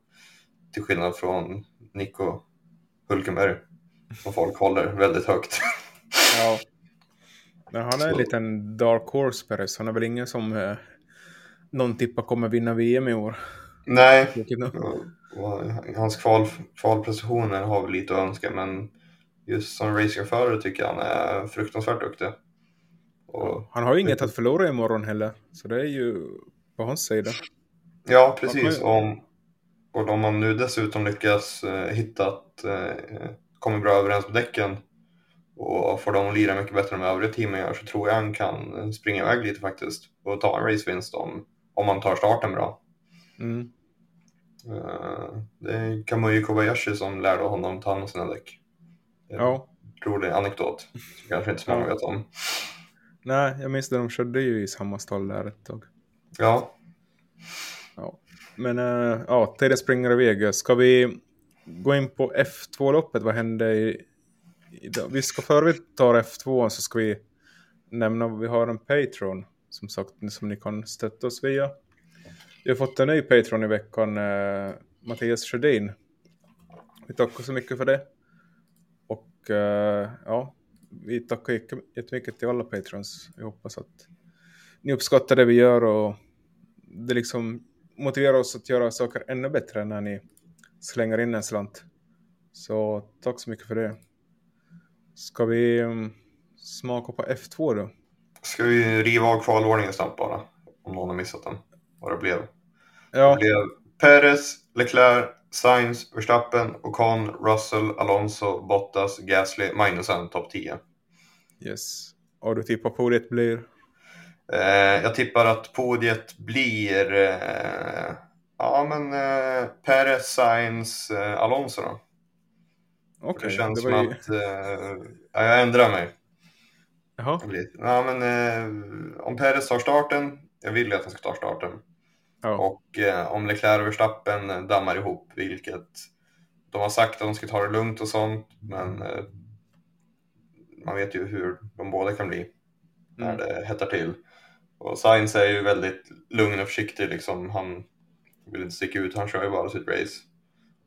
Till skillnad från Nico Hulkenberg. Som folk håller väldigt högt. Ja. Men han är en liten dark horse Peres. Han är väl ingen som eh, någon tippar kommer vinna VM i år. Nej, hans kval, kvalprestationer har väl lite att önska men just som racerförare tycker jag han är fruktansvärt duktig. Och, han har ju inget att förlora imorgon heller, så det är ju på hans sida. Ja, precis. Om, och om man nu dessutom lyckas eh, hitta att eh, kommer bra överens med däcken och får dem att lira mycket bättre än de övriga teamen gör så tror jag han kan springa iväg lite faktiskt och ta en racevinst om, om man tar starten bra. Mm. Uh, det är Kamui Kobayashi som lärde honom ta hand om sina däck. Ja. Rolig anekdot, som kanske inte så många vet om. Nej, jag minns det, de körde ju i samma stall där ett tag. Ja. ja. Men uh, ja, tiden springer iväg. Ska vi gå in på F2-loppet? Vad hände i, idag? Vi ska före vi tar F2 så ska vi nämna att vi har en Patreon som sagt som ni kan stötta oss via. Vi har fått en ny Patreon i veckan, eh, Mattias Sjödin. Vi tackar så mycket för det. Och eh, ja, vi tackar jättemycket till alla Patrons. Jag hoppas att ni uppskattar det vi gör och det liksom motiverar oss att göra saker ännu bättre när ni slänger in en slant. Så tack så mycket för det. Ska vi um, smaka på F2 då? Ska vi riva av kvalordningen snabbt bara? Om någon har missat den. Vad det blev. Ja, Det blev Perez, Leclerc, Sainz, Verstappen, Ocon, Russell, Alonso, Bottas, Gasly, Magnussen, topp 10. yes. Och du tippar podiet blir? Eh, jag tippar att podiet blir eh, ja, men, eh, Perez, Sainz, eh, Alonso då. Okej, det känns det som ju... att eh, ja, jag ändrar mig. Jaha. Ja, men, eh, om Perez tar starten, jag vill ju att han ska ta starten. Ja. Och eh, om Leclerc och Verstappen dammar ihop, vilket de har sagt att de ska ta det lugnt och sånt, men eh, man vet ju hur de båda kan bli när Mm. det hettar till. Och Sainz är ju väldigt lugn och försiktig, liksom. han vill inte sticka ut, han kör ju bara sitt race.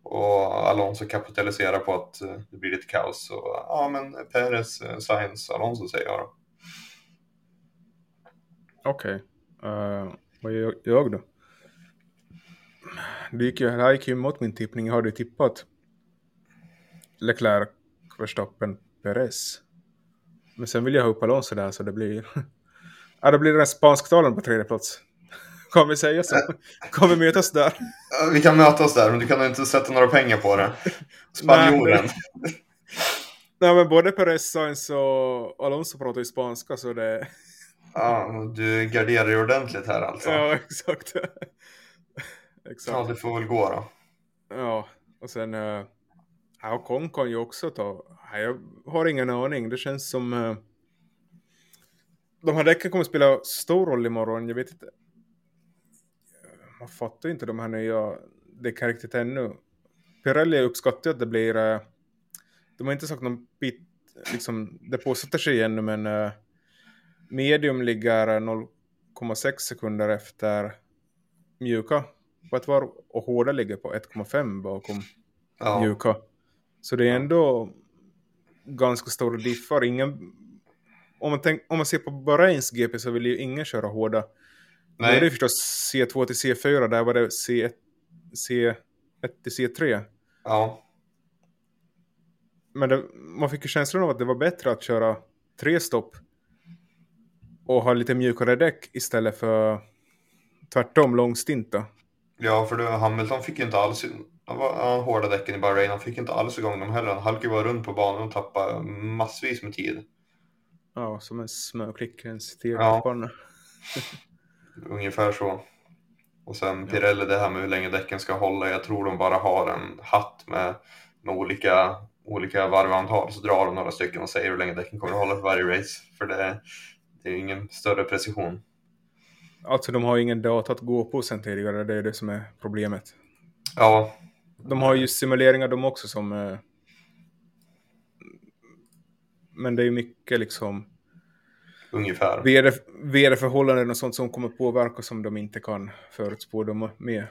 Och Alonso kapitaliserar på att eh, det blir lite kaos. Så ja, men Perez, eh, Sainz, Alonso säger jag då. Okej. Eh, vad gör jag då? Det, gick ju, det här gick ju emot min tippning. Jag hade ju tippat Leclerc, Verstappen, Perez. Men sen vill jag ha upp Alonso där så det blir... ja, det blir den spansktalaren på tredje plats. Kan vi säga så? Kan vi mötas där? Vi kan mötas där, men du kan inte sätta några pengar på det. Spanjoren. Nej men både Perez, Sainz och Alonso pratar ju spanska så det... Ja, du garderar dig ordentligt här alltså. Ja, exakt. Ja, exakt. det får väl gå då. Ja, och sen... Uh, ja, Kong kan ju också ta... Ja, jag har ingen aning. Det känns som... Uh, de här däcken kommer spela stor roll imorgon. Jag vet inte. Man fattar ju inte de här nya däcken riktigt ännu. Pirelli uppskattar att det blir... Uh, de har inte sagt någon bit, liksom, depåstrategi ännu, men uh, medium ligger 0,6 sekunder efter mjuka på ett varv och hårda ligger på 1,5 bakom Ja, mjuka. Så det är ändå ganska stora diffar. Ingen, om, man tänk, om man ser på Bahrains GP så vill ju ingen köra hårda. Nu är det nej, förstås C2 till C4, där var det C1, C1 till C3. ja, Men det, man fick ju känslan av att det var bättre att köra tre stopp och ha lite mjukare däck istället för tvärtom långstinta. Ja, för det, Hamilton fick ju inte alls, han var hårda däcken i Bahrain, han fick inte alls igång dem heller. Han halkade bara runt på banan och tappade massvis med tid. Ja, som en smörklick i en Ja. Ungefär så. Och sen Pirelli, det här med hur länge däcken ska hålla. Jag tror de bara har en hatt med, med olika, olika varvantal. Så drar de några stycken och säger hur länge däcken kommer att hålla för varje race. För det, det är ingen större precision. Alltså de har ju ingen data att gå på sen tidigare, det är det som är problemet. Ja, De har ju simuleringar de också som... eh, Men det är ju mycket liksom ungefär. väder, väderförhållanden och sånt som kommer påverka som de inte kan förutspå dem med.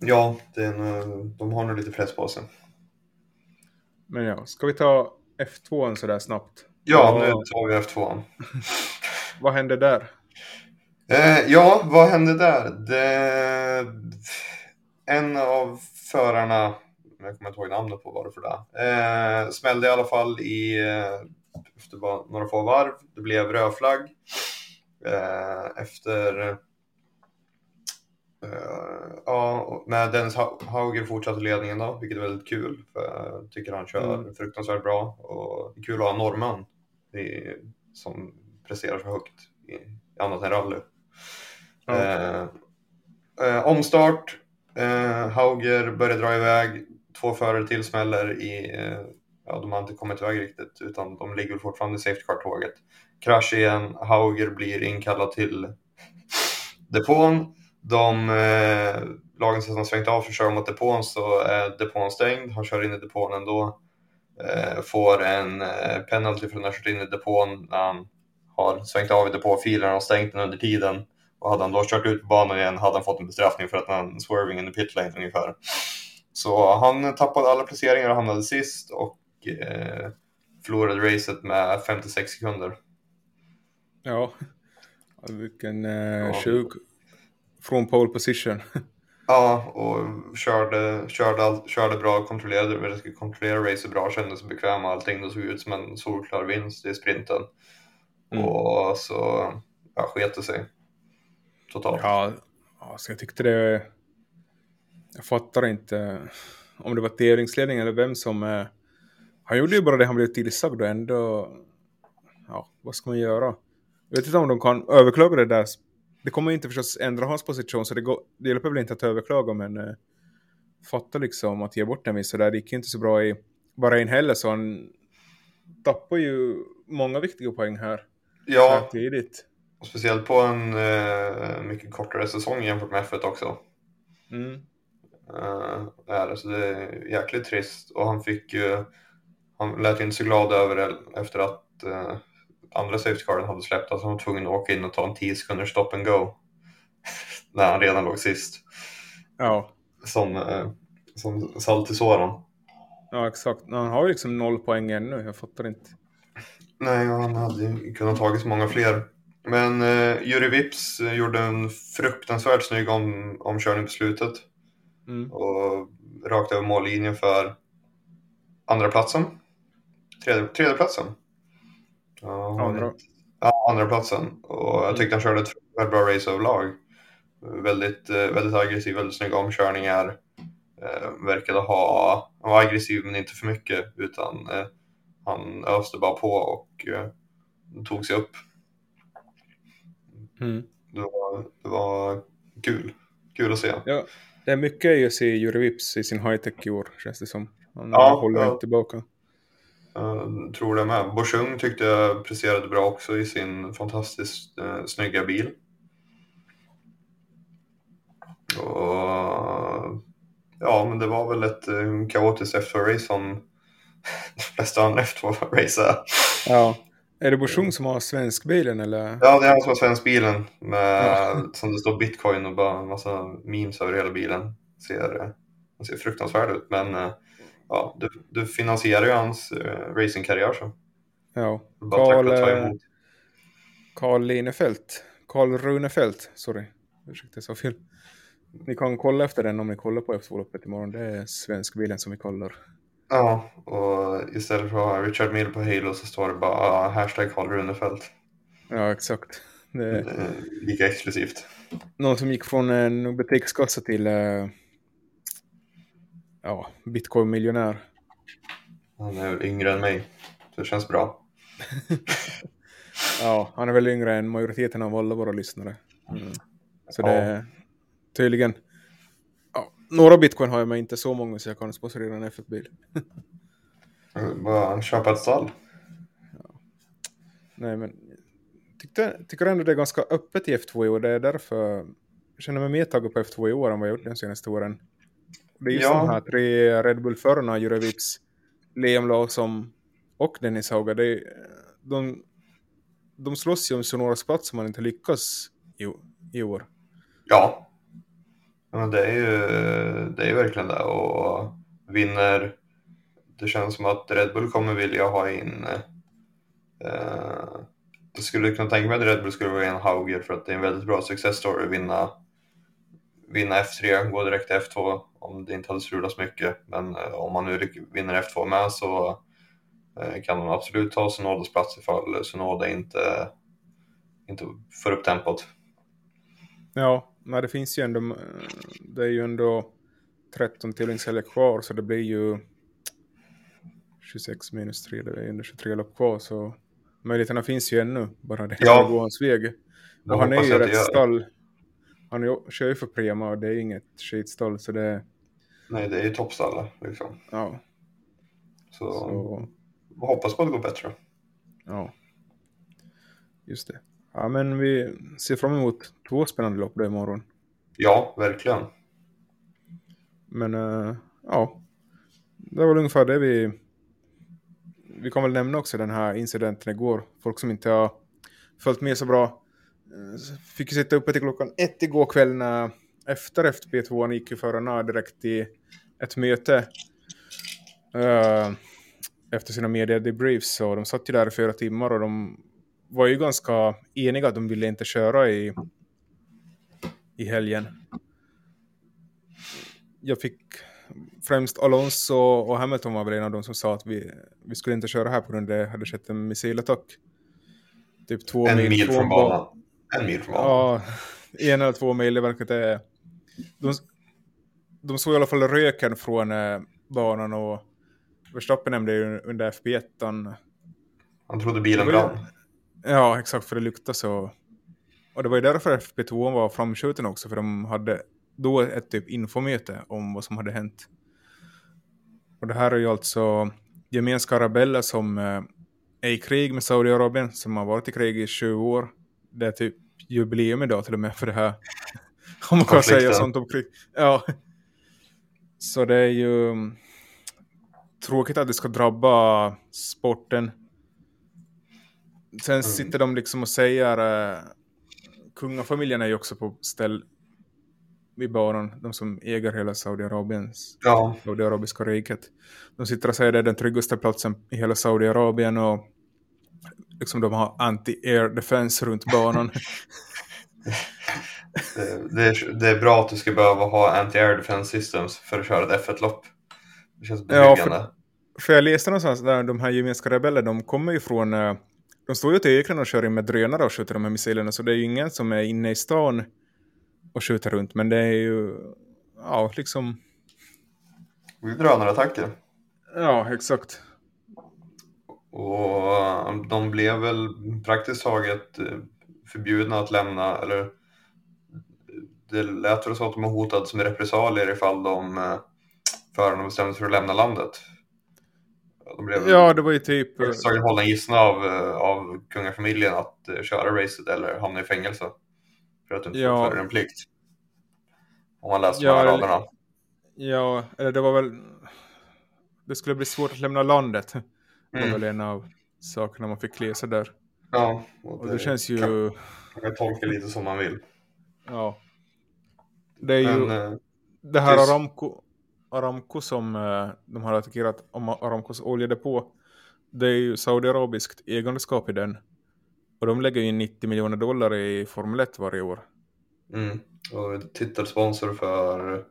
Ja, en, de har nog lite press på sig. Men ja, ska vi ta F2 sådär snabbt? Ja, nu tar vi F2. Vad hände där? Eh, ja, vad hände där? Det... En av förarna, jag kommer inte ihåg namnet på vad det för det eh, smällde i alla fall i, eh, efter bara några få varv. Det blev röd flagg. Eh, efter eh, ja, med Dennis Ha- Hauger fortsatte ledningen då, vilket är väldigt kul. För jag tycker han kör Mm. fruktansvärt bra och det är kul att ha en norrman som presterar så högt i, i annat än rally. Eh, eh, omstart. Eh, Hauger börjar dra iväg. Två förare till smäller i... Eh, ja, de har inte kommit iväg riktigt utan de ligger fortfarande i safety car-tåget. Krasch igen. Hauger blir inkallad till depån. De eh, lagen som svängt av för att köra mot depån så är depån stängd. Han kör in i depån ändå. Eh, får en eh, penalty för att han har kört in i depån när han har svängt av i depåfilen och stängt den under tiden. Och hade han då kört ut på banan igen hade han fått en bestraffning för att han swerving in the pit lane ungefär. Så han tappade alla placeringar och hamnade sist och eh, förlorade racet med 56 sekunder. Ja, vilken eh, Ja. sjuk från pole position. Ja, och körde, körde, all, körde bra, kontrollerade, kontrollerade racet bra, kände sig bekväm och allting. Det såg ut som en solklar vinst i sprinten. Mm. Och så ja, sket det sig totalt. Ja, alltså jag tyckte det... Jag fattar inte om det var tävlingsledningen eller vem som... Eh, han gjorde ju bara det han blev tillsagd och ändå... Ja, vad ska man göra? Jag vet inte om de kan överklaga det där. Det kommer inte förstås ändra hans position så det, går, det hjälper väl inte att överklaga men... Eh, fatta liksom att ge bort en viss sådär. Det gick ju inte så bra i Bahrain heller så han tappar ju många viktiga poäng här. Ja, tidigt. Speciellt på en eh, mycket kortare säsong jämfört med F1 också. Mm. Uh, är, så det är jäkligt trist och han fick ju, han lät inte så glad över det efter att uh, andra safetycarden hade släppt, att han var tvungen att åka in och ta en 10 sekunders stop and go. när han redan låg sist. Ja. Som, uh, som salt i såren. Ja exakt, han har ju liksom noll poäng ännu, jag fattar inte. Nej, han hade ju kunnat tagit så många fler. Men eh, Juri Vips gjorde en fruktansvärt snygg om, omkörning på slutet. Mm. Och rakt över mållinjen för andra platsen. Tredje, tredje platsen. Ja, andra. Ja, andra platsen. Och jag mm. tyckte han körde ett väldigt bra race överlag. Väldigt, eh, väldigt aggressiv, väldigt snygga omkörningar. Eh, verkade ha, han var aggressiv men inte för mycket utan eh, han öste bara på och eh, tog sig upp. Mm. Det, var, det var kul. Kul att se. Ja, det är mycket att se Jure Vips i sin high-tech i år, känns det som. Han ja, håller ja. inte tillbaka. Jag tror det med. Borsung tyckte jag presterade bra också i sin fantastiskt eh, snygga bil. Och, ja, men det var väl ett eh, kaotiskt F2-race som de flesta andra F2-race är. Ja. Är det Borsung som har svenskbilen eller? Ja, det är han som har svenskbilen. Med. Som det står bitcoin och bara en massa memes över hela bilen. Ser, den ser fruktansvärd ut. Men eh, ja, du, du finansierar ju hans uh, racingkarriär så. Ja. Karl, eh, Karl Linefelt. Karl Runefelt, sorry. Ursäkta, jag sa fel. Ni kan kolla efter den om ni kollar på F2-loppet imorgon. Det är svenskbilen som vi kollar. Ja, och istället för att ha Richard Mill på Halo så står det bara hashtag Karl Runefelt. Ja, exakt. Det är lika exklusivt. Någon som gick från en butikskassa till uh, ja, bitcoin-miljonär. Han är yngre än mig. Så det känns bra. ja, han är väl yngre än majoriteten av alla våra lyssnare. Mm. Så det är tydligen några bitcoin har jag men inte så många så jag kan sponsorera en F1-bil. Bara köpa ett stall. Ja. Nej men tyckte, tycker ändå det är ganska öppet i F2 i år. Det är därför jag känner mig mer taggad på F2 i år än vad jag gjort de senaste åren. Det är just ja. de här tre Red Bull-förarna, Jurevic, Liam Lawson och Dennis Hauga. Det, de, de slåss ju om Sonoras plats som man inte lyckas i, i år. Ja, Ja, det är ju det är verkligen det och vinner. Det känns som att Red Bull kommer vilja ha in. Eh, jag skulle kunna tänka mig att Red Bull skulle vilja ha in Hauger för att det är en väldigt bra success story att vinna, vinna F3, gå direkt till F2 om det inte hade strulats mycket. Men eh, om man nu vinner F2 med så eh, kan man absolut ta Sunodas plats ifall Sunoda inte, inte får upp tempot. Ja, nej, det finns ju ändå, det är ju ändå 13 tävlingshelger kvar så det blir ju 26 minus 3, det är ändå 23 lopp kvar så möjligheterna finns ju ännu, bara det ja. går hans väg. Och han är ju rätt stall. Han är, kör ju för Prema och det är inget skitstall så det Nej, det är ju toppstall liksom. Ja. Så, så... hoppas på att det går bättre. Ja. Just det. Ja, men vi ser fram emot två spännande lopp då imorgon. Ja, verkligen. Men uh, ja, det var väl ungefär det vi... Vi kan väl nämna också den här incidenten igår. Folk som inte har följt med så bra. Eh, fick sitta uppe till klockan ett igår kväll när efter FTP2 gick ju förarna direkt i ett möte. Uh, efter sina media debriefs. Så de satt ju där i fyra timmar och de var ju ganska eniga att de ville inte köra i, i helgen. jag fick främst Alonso och Hamilton var väl en av dem som sa att vi, vi skulle inte köra här på grund av det hade skett en missilattack. Typ två En mil, mil från från ba- banan. En mil från banan. Ja, en eller två mil, det verkar det. De, de såg i alla fall röken från eh, banan och Verstappen nämnde ju under FP1. -an. Han trodde bilen brann. Ja, exakt, för det luktade så. Och det var ju därför FP2 var framskjuten också, för de hade då ett typ infomöte om vad som hade hänt. Och det här är ju alltså gemenska arabeller som eh, är i krig med Saudiarabien, som har varit i krig i 20 år. Det är typ jubileum idag till och med för det här. Om man kan säga sånt om krig. Ja. Så det är ju mm, tråkigt att det ska drabba sporten. Sen sitter de liksom och säger, uh, kungafamiljen är ju också på ställ vid banan, de som äger hela Saudiarabiens Ja, Saudiarabiska riket. De sitter och säger att det är den tryggaste platsen i hela Saudiarabien och liksom de har anti-air defense runt banan. det, det, är, det är bra att du ska behöva ha anti-air defense systems för att köra ett F1-lopp. Det känns Ja, betryggande. För jag läste någonstans där de här gemenska rebellerna, de kommer ju från, eh, de står ju ute i öknen och kör in med drönare och skjuter de här missilerna, så det är ju ingen som är inne i stan och skjuter runt, men det är ju, ja, liksom, Det är Drönarattacker. ja, exakt. Och eh, de blev väl praktiskt taget eh, förbjudna att lämna, eller det lät väl så att de har hotats med repressalier ifall de eh, förarna bestämde sig för att lämna landet. De blev Ja, det var ju typ, taget hållna gissna av, eh, av kungafamiljen att eh, köra racet eller hamna i fängelse. För att inte Ja. fullfölja en plikt. Om man läser Ja, de här raderna. ja, eller det var väl, det skulle bli svårt att lämna landet. Det var Mm. väl en av sakerna man fick läsa där. Ja, Och det känns ju, Kan, man kan tolka lite som man vill. ja. Det är ju, Men, eh, det här Aramco, Aramco som eh, de har attackerat, om Aramcos oljedepå, det är ju saudiarabiskt ägandeskap i den. Och de lägger ju in 90 miljoner dollar i Formel 1 varje år. Mm. Och titelsponsor för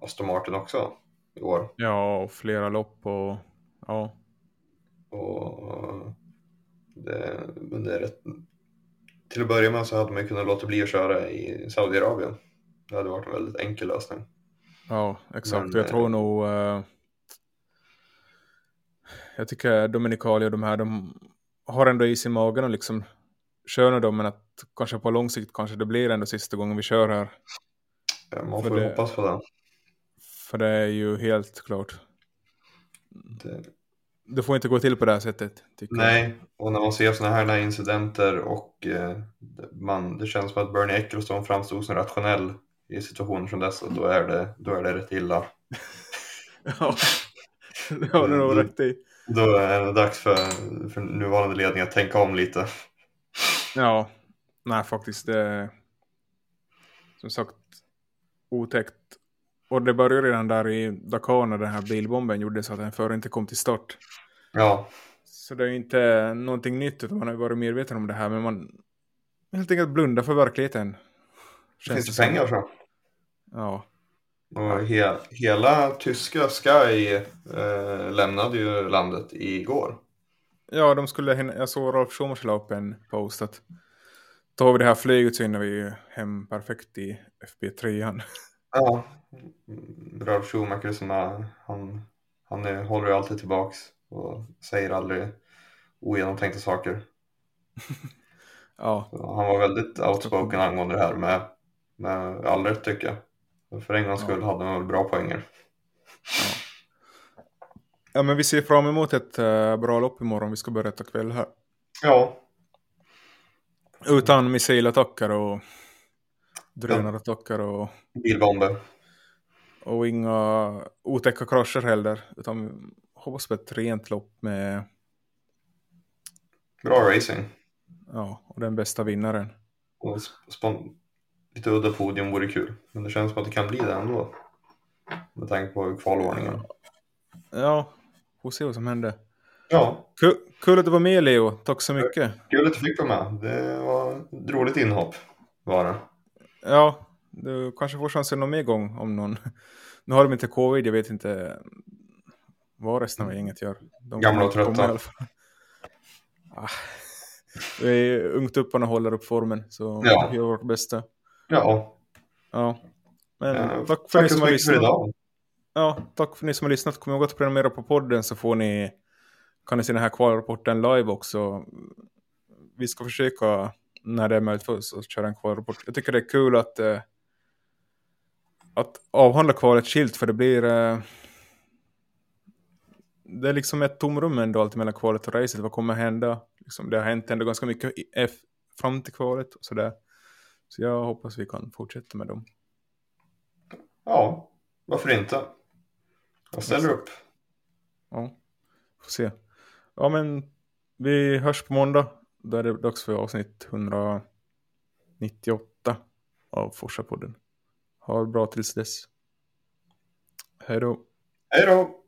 Aston Martin också i år. Ja, och flera lopp och ja. Och det, men det är rätt... Till att börja med så hade man kunnat låta bli att köra i Saudiarabien. Det hade varit en väldigt enkel lösning. Ja, exakt. Men, jag eh, tror nog... eh, jag tycker Dominicali och de här, de har ändå i sin magen och liksom kör dem, men att kanske på lång sikt kanske det blir ändå sista gången vi kör här. Ja, Man För får ju det- hoppas på det. För det är ju helt klart. det. Det får inte gå till på det här sättet. Tycker jag. Nej, och när man ser sådana här incidenter och eh, man, det känns som att Bernie Ecclestone framstod som rationell i situationer som dessa, då är det, då är det rätt illa. Ja, det har du nog rätt i. Då är det dags för, för nuvarande ledning att tänka om lite. Ja, nej faktiskt det som sagt otäckt. Och det började redan där i Dakar när den här bilbomben gjorde så att den förr inte kom till start. Ja, Så det är inte någonting nytt utan man har varit medveten om det här men man helt enkelt blundar för verkligheten. finns det pengar så. Ja, Och he, hela tyska Sky eh, lämnade ju landet igår. ja de skulle, hinna- jag såg Rolf Schumacher la upp en post att tar vi det här flyget så hinner vi hem perfekt i FB3. Ja, Ralf Schumacher som är, han, han är, håller ju alltid tillbaks och säger aldrig ogenomtänkta saker. Ja, Så Han var väldigt outspoken angående det här med, med all rätt tycker jag. För en gångs skull hade väl bra poänger. ja men vi ser fram emot ett eh, bra lopp imorgon. Vi ska börja ta kväll här. Ja, Utan missilattacker och drönarattacker och, bilbomber. och inga otäcka krascher heller. Utan hoppas på ett rent lopp med Bra racing. ja, och den bästa vinnaren. Och spon- lite udda podium vore kul. Men det känns som att det kan bli det ändå. Med tanke på kvalordningen. Ja, får se vad som händer. Ja, Kul, kul att du var med Leo, tack så mycket. kul att du fick vara med. Det var ett roligt inhopp. Var det. Ja, du kanske får chansen någon mer gång om någon, Nu har de inte covid, jag vet inte vad resten av gänget gör. De Gamla och i trötta. alla fall. Ah. Vi ungtupparna håller upp formen, så Ja. vi gör vårt bästa. Ja, Ja. Men eh, tack för ni som har lyssnat. Ja, tack för ni som har lyssnat. Kom ihåg att prenumerera på podden så får ni, kan ni se den här kvalrapporten live också. Vi ska försöka, när det är möjligt för oss, att köra en kvalrapport. Jag tycker det är kul att, eh, att avhandla kvalet skilt, för det blir... Eh, det är liksom ett tomrum ändå allt mellan kvalet och racet. Vad kommer hända? Liksom, det har hänt ändå ganska mycket i F fram till kvalet och sådär. Så jag hoppas vi kan fortsätta med dem. Ja, varför inte? Jag ställer upp. Ja, får se. Ja, men vi hörs på måndag. Då är det dags för avsnitt 198 av Forsa-podden. Ha det bra tills dess. Hej då. Hej då!